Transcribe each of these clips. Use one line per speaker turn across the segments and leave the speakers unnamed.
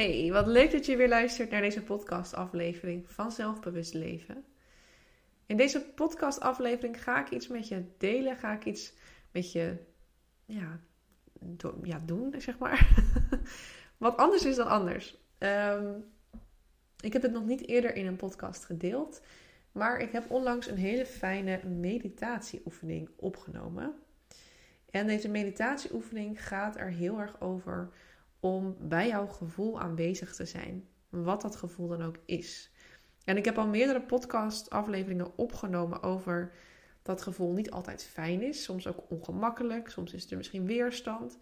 Hey, wat leuk dat je weer luistert naar deze podcastaflevering van Zelfbewust Leven. In deze podcastaflevering ga ik iets met je delen, ga ik iets met je ja, ja, doen, zeg maar. wat anders is dan anders. Ehm, ik heb het nog niet eerder in een podcast gedeeld, maar ik heb onlangs een hele fijne meditatieoefening opgenomen. En deze meditatieoefening gaat er heel erg over om bij jouw gevoel aanwezig te zijn. Wat dat gevoel dan ook is. En ik heb al meerdere podcast-afleveringen opgenomen over dat gevoel niet altijd fijn is. Soms ook ongemakkelijk. Soms is er misschien weerstand.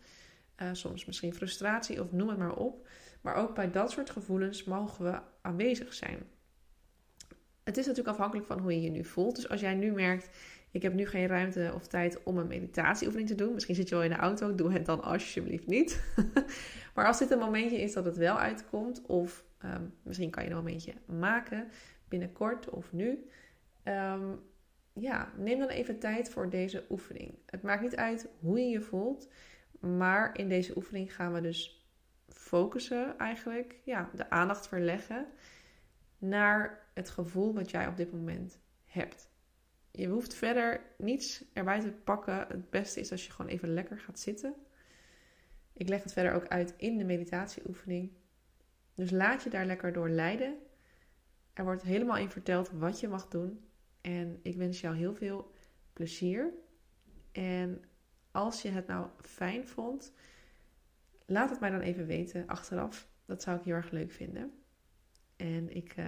Uh, soms misschien frustratie of noem het maar op. Maar ook bij dat soort gevoelens mogen we aanwezig zijn. Het is natuurlijk afhankelijk van hoe je je nu voelt. Dus als jij nu merkt, ik heb nu geen ruimte of tijd om een meditatieoefening te doen. Misschien zit je al in de auto, doe het dan alsjeblieft niet. maar als dit een momentje is dat het wel uitkomt, of ehm, misschien kan je een momentje maken binnenkort of nu. Ehm, ja, neem dan even tijd voor deze oefening. Het maakt niet uit hoe je je voelt, maar in deze oefening gaan we dus focussen eigenlijk, ja, de aandacht verleggen naar het gevoel wat jij op dit moment hebt. Je hoeft verder niets erbij te pakken. Het beste is als je gewoon even lekker gaat zitten. Ik leg het verder ook uit in de meditatieoefening. Dus laat je daar lekker door leiden. Er wordt helemaal in verteld wat je mag doen. En ik wens jou heel veel plezier. En als je het nou fijn vond, laat het mij dan even weten achteraf. Dat zou ik heel erg leuk vinden. En ik. Uh,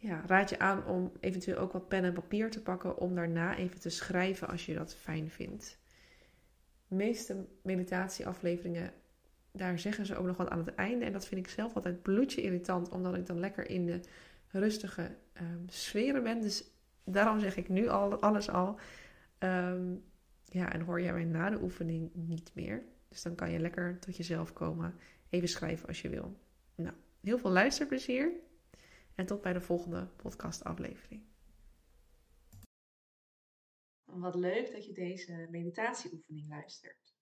ja, raad je aan om eventueel ook wat pen en papier te pakken om daarna even te schrijven als je dat fijn vindt. De meeste meditatieafleveringen, daar zeggen ze ook nog wat aan het einde. En dat vind ik zelf altijd bloedje irritant, omdat ik dan lekker in de rustige um, sferen ben. Dus daarom zeg ik nu al alles al. Ehm, ja, en hoor jij mij na de oefening niet meer. Dus dan kan je lekker tot jezelf komen. Even schrijven als je wil. Nou, heel veel luisterplezier. En tot bij de volgende podcastaflevering. Wat leuk dat je deze meditatieoefening luistert.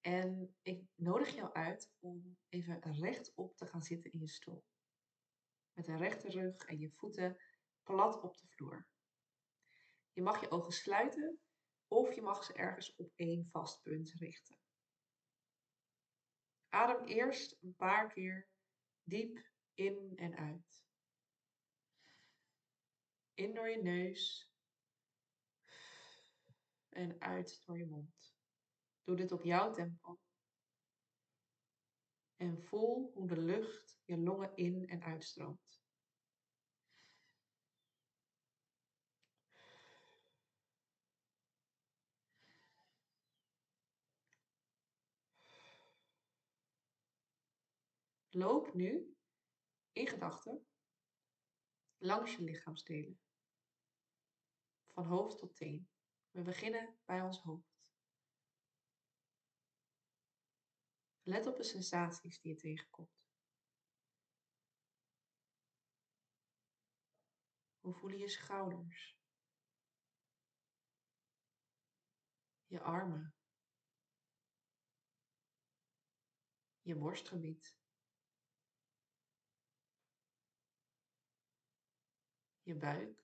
En ik nodig jou uit om even rechtop te gaan zitten in je stoel. Met een rechte rug en je voeten plat op de vloer. Je mag je ogen sluiten of je mag ze ergens op één vast punt richten. Adem eerst een paar keer diep in en uit. In door je neus. En uit door je mond. Doe dit op jouw tempo. En voel hoe de lucht je longen in en uitstroomt. Loop nu in gedachten langs je lichaamsdelen. Van hoofd tot teen. We beginnen bij ons hoofd. Let op de sensaties die je tegenkomt. Hoe voelen je schouders? Je armen? Je borstgebied? je buik.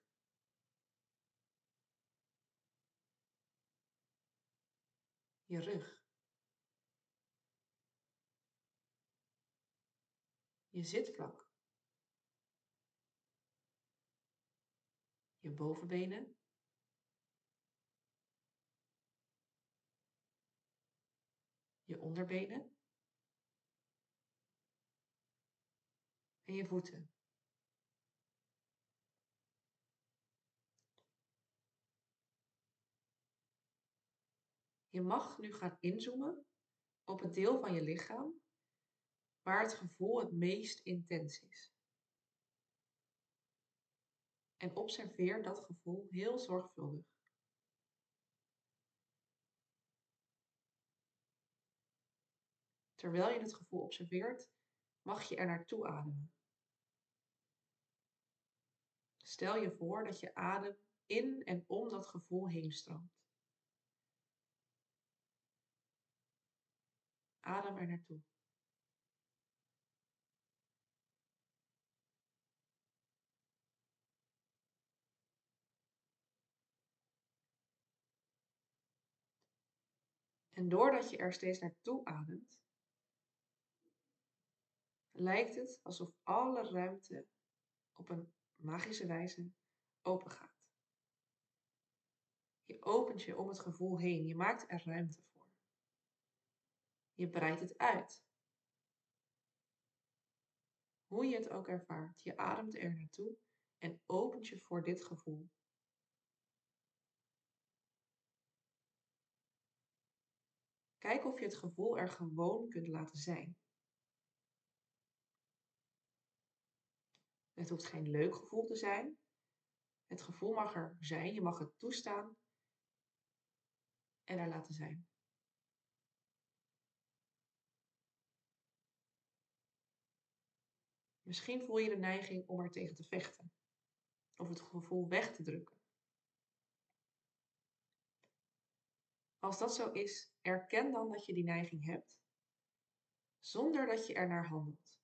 Je rug. Je zitvlak. Je bovenbenen. Je onderbenen. En je voeten. Je mag nu gaan inzoomen op het deel van je lichaam waar het gevoel het meest intens is. En observeer dat gevoel heel zorgvuldig. Terwijl je het gevoel observeert, mag je er naartoe ademen. Stel je voor dat je adem in en om dat gevoel heen stroomt. Adem er naartoe. En doordat je er steeds naartoe ademt, lijkt het alsof alle ruimte op een magische wijze open gaat. Je opent je om het gevoel heen, je maakt er ruimte voor. Je breidt het uit. Hoe je het ook ervaart, je ademt er naartoe en opent je voor dit gevoel. Kijk of je het gevoel er gewoon kunt laten zijn. Het hoeft geen leuk gevoel te zijn. Het gevoel mag er zijn, je mag het toestaan en er laten zijn. Misschien voel je de neiging om er tegen te vechten of het gevoel weg te drukken. Als dat zo is, erken dan dat je die neiging hebt, zonder dat je er naar handelt.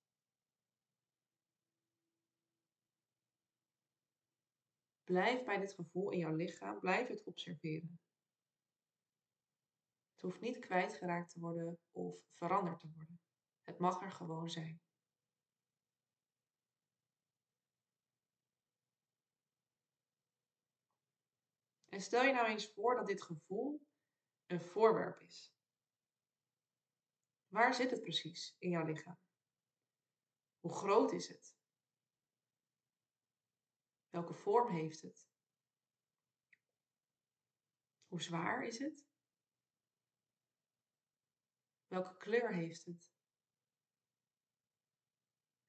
Blijf bij dit gevoel in jouw lichaam, blijf het observeren. Het hoeft niet kwijtgeraakt te worden of veranderd te worden. Het mag er gewoon zijn. En stel je nou eens voor dat dit gevoel een voorwerp is. Waar zit het precies in jouw lichaam? Hoe groot is het? Welke vorm heeft het? Hoe zwaar is het? Welke kleur heeft het?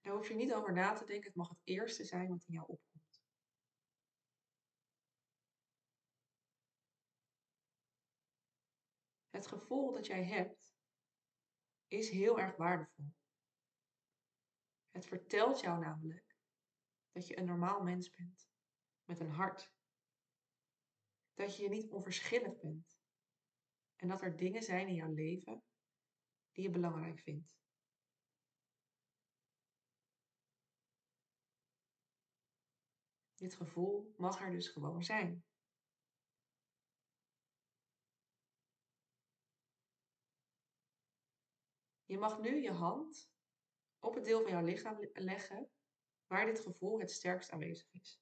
Daar hoef je niet over na te denken. Het mag het eerste zijn wat in jou opkomt. Het gevoel dat jij hebt is heel erg waardevol. Het vertelt jou namelijk dat je een normaal mens bent met een hart. Dat je je niet onverschillig bent en dat er dingen zijn in jouw leven die je belangrijk vindt. Dit gevoel mag er dus gewoon zijn. Je mag nu je hand op het deel van jouw lichaam leggen waar dit gevoel het sterkst aanwezig is.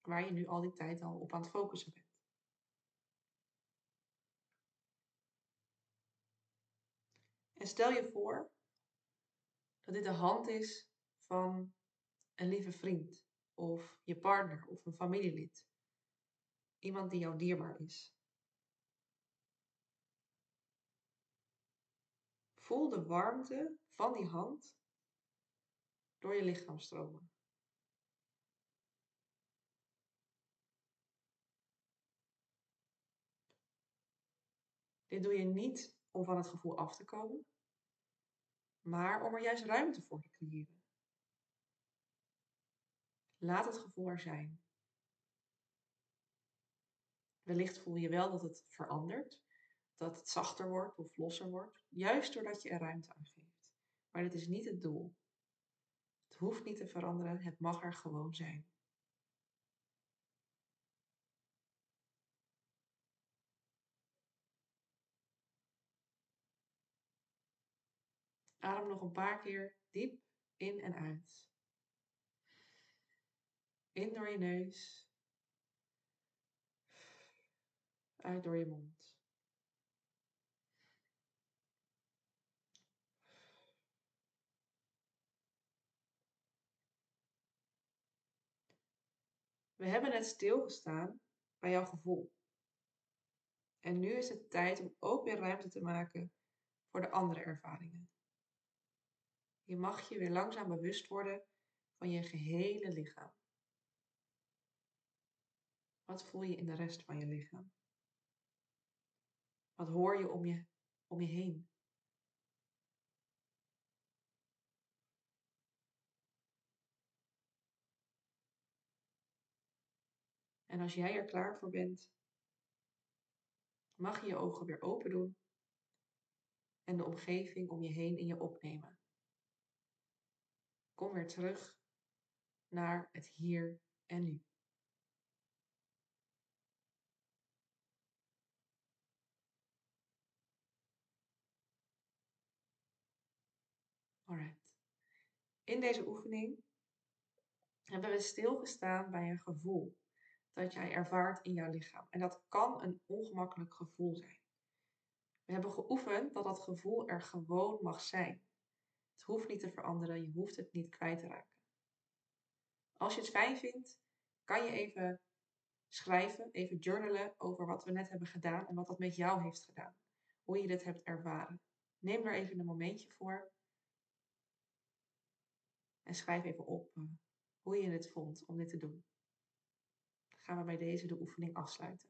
Waar je nu al die tijd al op aan het focussen bent. En stel je voor dat dit de hand is van een lieve vriend, of je partner, of een familielid. Iemand die jou dierbaar is. Voel de warmte van die hand door je lichaam stromen. Dit doe je niet om van het gevoel af te komen, maar om er juist ruimte voor te creëren. Laat het gevoel er zijn. Wellicht voel je wel dat het verandert, dat het zachter wordt of losser wordt, juist doordat je er ruimte aan geeft. Maar dit is niet het doel. Het hoeft niet te veranderen, het mag er gewoon zijn. Adem nog een paar keer diep in en uit. In door je neus. Uit door je mond. We hebben net stilgestaan bij jouw gevoel. En nu is het tijd om ook weer ruimte te maken voor de andere ervaringen. Je mag je weer langzaam bewust worden van je gehele lichaam. Wat voel je in de rest van je lichaam? Wat hoor je om je, om je heen? En als jij er klaar voor bent, mag je je ogen weer open doen en de omgeving om je heen in je opnemen. Kom weer terug naar het hier en nu. Alright. In deze oefening hebben we stilgestaan bij een gevoel dat jij ervaart in jouw lichaam. En dat kan een ongemakkelijk gevoel zijn. We hebben geoefend dat dat gevoel er gewoon mag zijn. Het hoeft niet te veranderen, je hoeft het niet kwijt te raken. Als je het fijn vindt, kan je even schrijven, even journalen over wat we net hebben gedaan en wat dat met jou heeft gedaan. Hoe je dit hebt ervaren. Neem er even een momentje voor. En schrijf even op eh, hoe je het vond om dit te doen. Gaan we bij deze de oefening afsluiten.